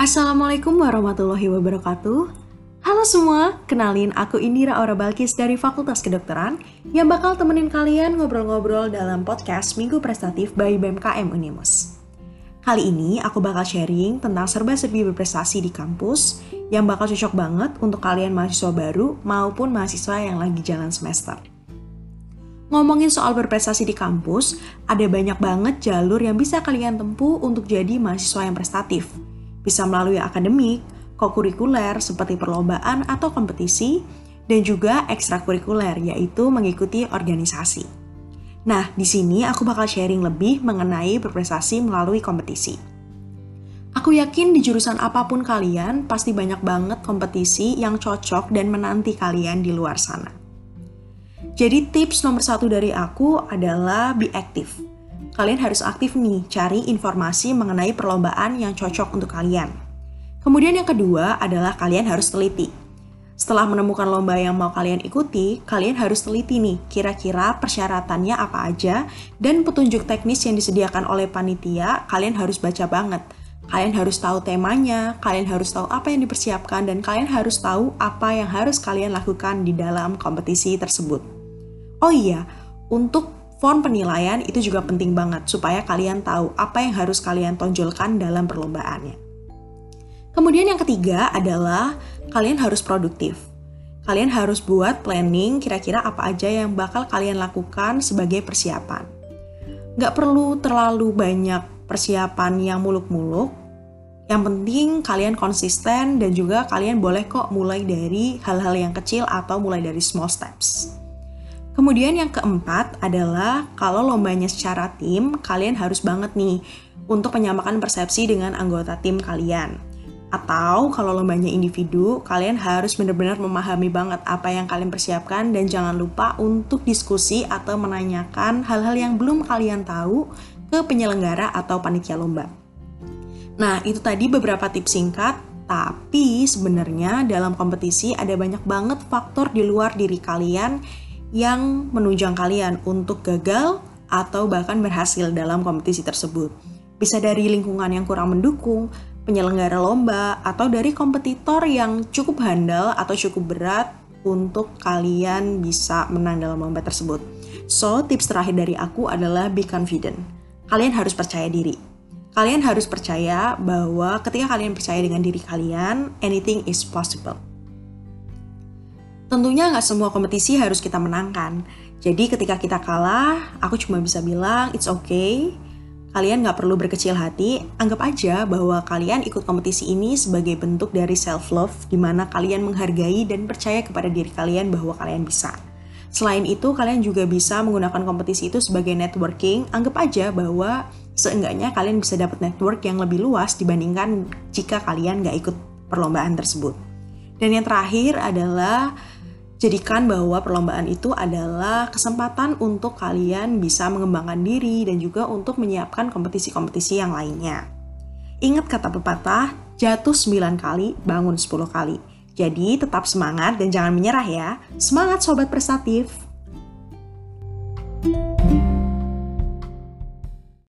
Assalamualaikum warahmatullahi wabarakatuh. Halo semua, kenalin aku Indira Aura Balkis dari Fakultas Kedokteran yang bakal temenin kalian ngobrol-ngobrol dalam podcast Minggu Prestatif by BMKM Unimus. Kali ini aku bakal sharing tentang serba-serbi berprestasi di kampus yang bakal cocok banget untuk kalian mahasiswa baru maupun mahasiswa yang lagi jalan semester. Ngomongin soal berprestasi di kampus, ada banyak banget jalur yang bisa kalian tempuh untuk jadi mahasiswa yang prestatif. Bisa melalui akademik, kokurikuler seperti perlombaan atau kompetisi, dan juga ekstrakurikuler yaitu mengikuti organisasi. Nah, di sini aku bakal sharing lebih mengenai berprestasi melalui kompetisi. Aku yakin di jurusan apa pun kalian pasti banyak banget kompetisi yang cocok dan menanti kalian di luar sana. Jadi tips nomor satu dari aku adalah be aktif. Kalian harus aktif nih, cari informasi mengenai perlombaan yang cocok untuk kalian. Kemudian yang kedua adalah kalian harus teliti. Setelah menemukan lomba yang mau kalian ikuti, kalian harus teliti nih, kira-kira persyaratannya apa aja, dan petunjuk teknis yang disediakan oleh panitia, kalian harus baca banget. Kalian harus tahu temanya, kalian harus tahu apa yang dipersiapkan, dan kalian harus tahu apa yang harus kalian lakukan di dalam kompetisi tersebut. Oh iya, untuk form penilaian itu juga penting banget supaya kalian tahu apa yang harus kalian tonjolkan dalam perlombaannya. Kemudian yang ketiga adalah kalian harus produktif. Kalian harus buat planning kira-kira apa aja yang bakal kalian lakukan sebagai persiapan. Gak perlu terlalu banyak persiapan yang muluk-muluk, yang penting kalian konsisten dan juga kalian boleh kok mulai dari hal-hal yang kecil atau mulai dari small steps. Kemudian yang keempat adalah kalau lombanya secara tim, kalian harus banget nih untuk menyamakan persepsi dengan anggota tim kalian. Atau kalau lombanya individu, kalian harus benar-benar memahami banget apa yang kalian persiapkan dan jangan lupa untuk diskusi atau menanyakan hal-hal yang belum kalian tahu ke penyelenggara atau panitia lomba. Nah, itu tadi beberapa tips singkat, tapi sebenarnya dalam kompetisi ada banyak banget faktor di luar diri kalian yang menunjang kalian untuk gagal atau bahkan berhasil dalam kompetisi tersebut. Bisa dari lingkungan yang kurang mendukung, penyelenggara lomba, atau dari kompetitor yang cukup handal atau cukup berat untuk kalian bisa menang dalam lomba tersebut. So, tips terakhir dari aku adalah be confident. Kalian harus percaya diri. Kalian harus percaya bahwa ketika kalian percaya dengan diri kalian, anything is possible. Tentunya nggak semua kompetisi harus kita menangkan. Jadi ketika kita kalah, aku cuma bisa bilang it's okay. Kalian nggak perlu berkecil hati, anggap aja bahwa kalian ikut kompetisi ini sebagai bentuk dari self-love, di mana kalian menghargai dan percaya kepada diri kalian bahwa kalian bisa. Selain itu, kalian juga bisa menggunakan kompetisi itu sebagai networking. Anggap aja bahwa seenggaknya kalian bisa dapat network yang lebih luas dibandingkan jika kalian nggak ikut perlombaan tersebut. Dan yang terakhir adalah Jadikan bahwa perlombaan itu adalah kesempatan untuk kalian bisa mengembangkan diri dan juga untuk menyiapkan kompetisi-kompetisi yang lainnya. Ingat kata pepatah, jatuh 9 kali, bangun 10 kali. Jadi tetap semangat dan jangan menyerah ya. Semangat sobat prestatif!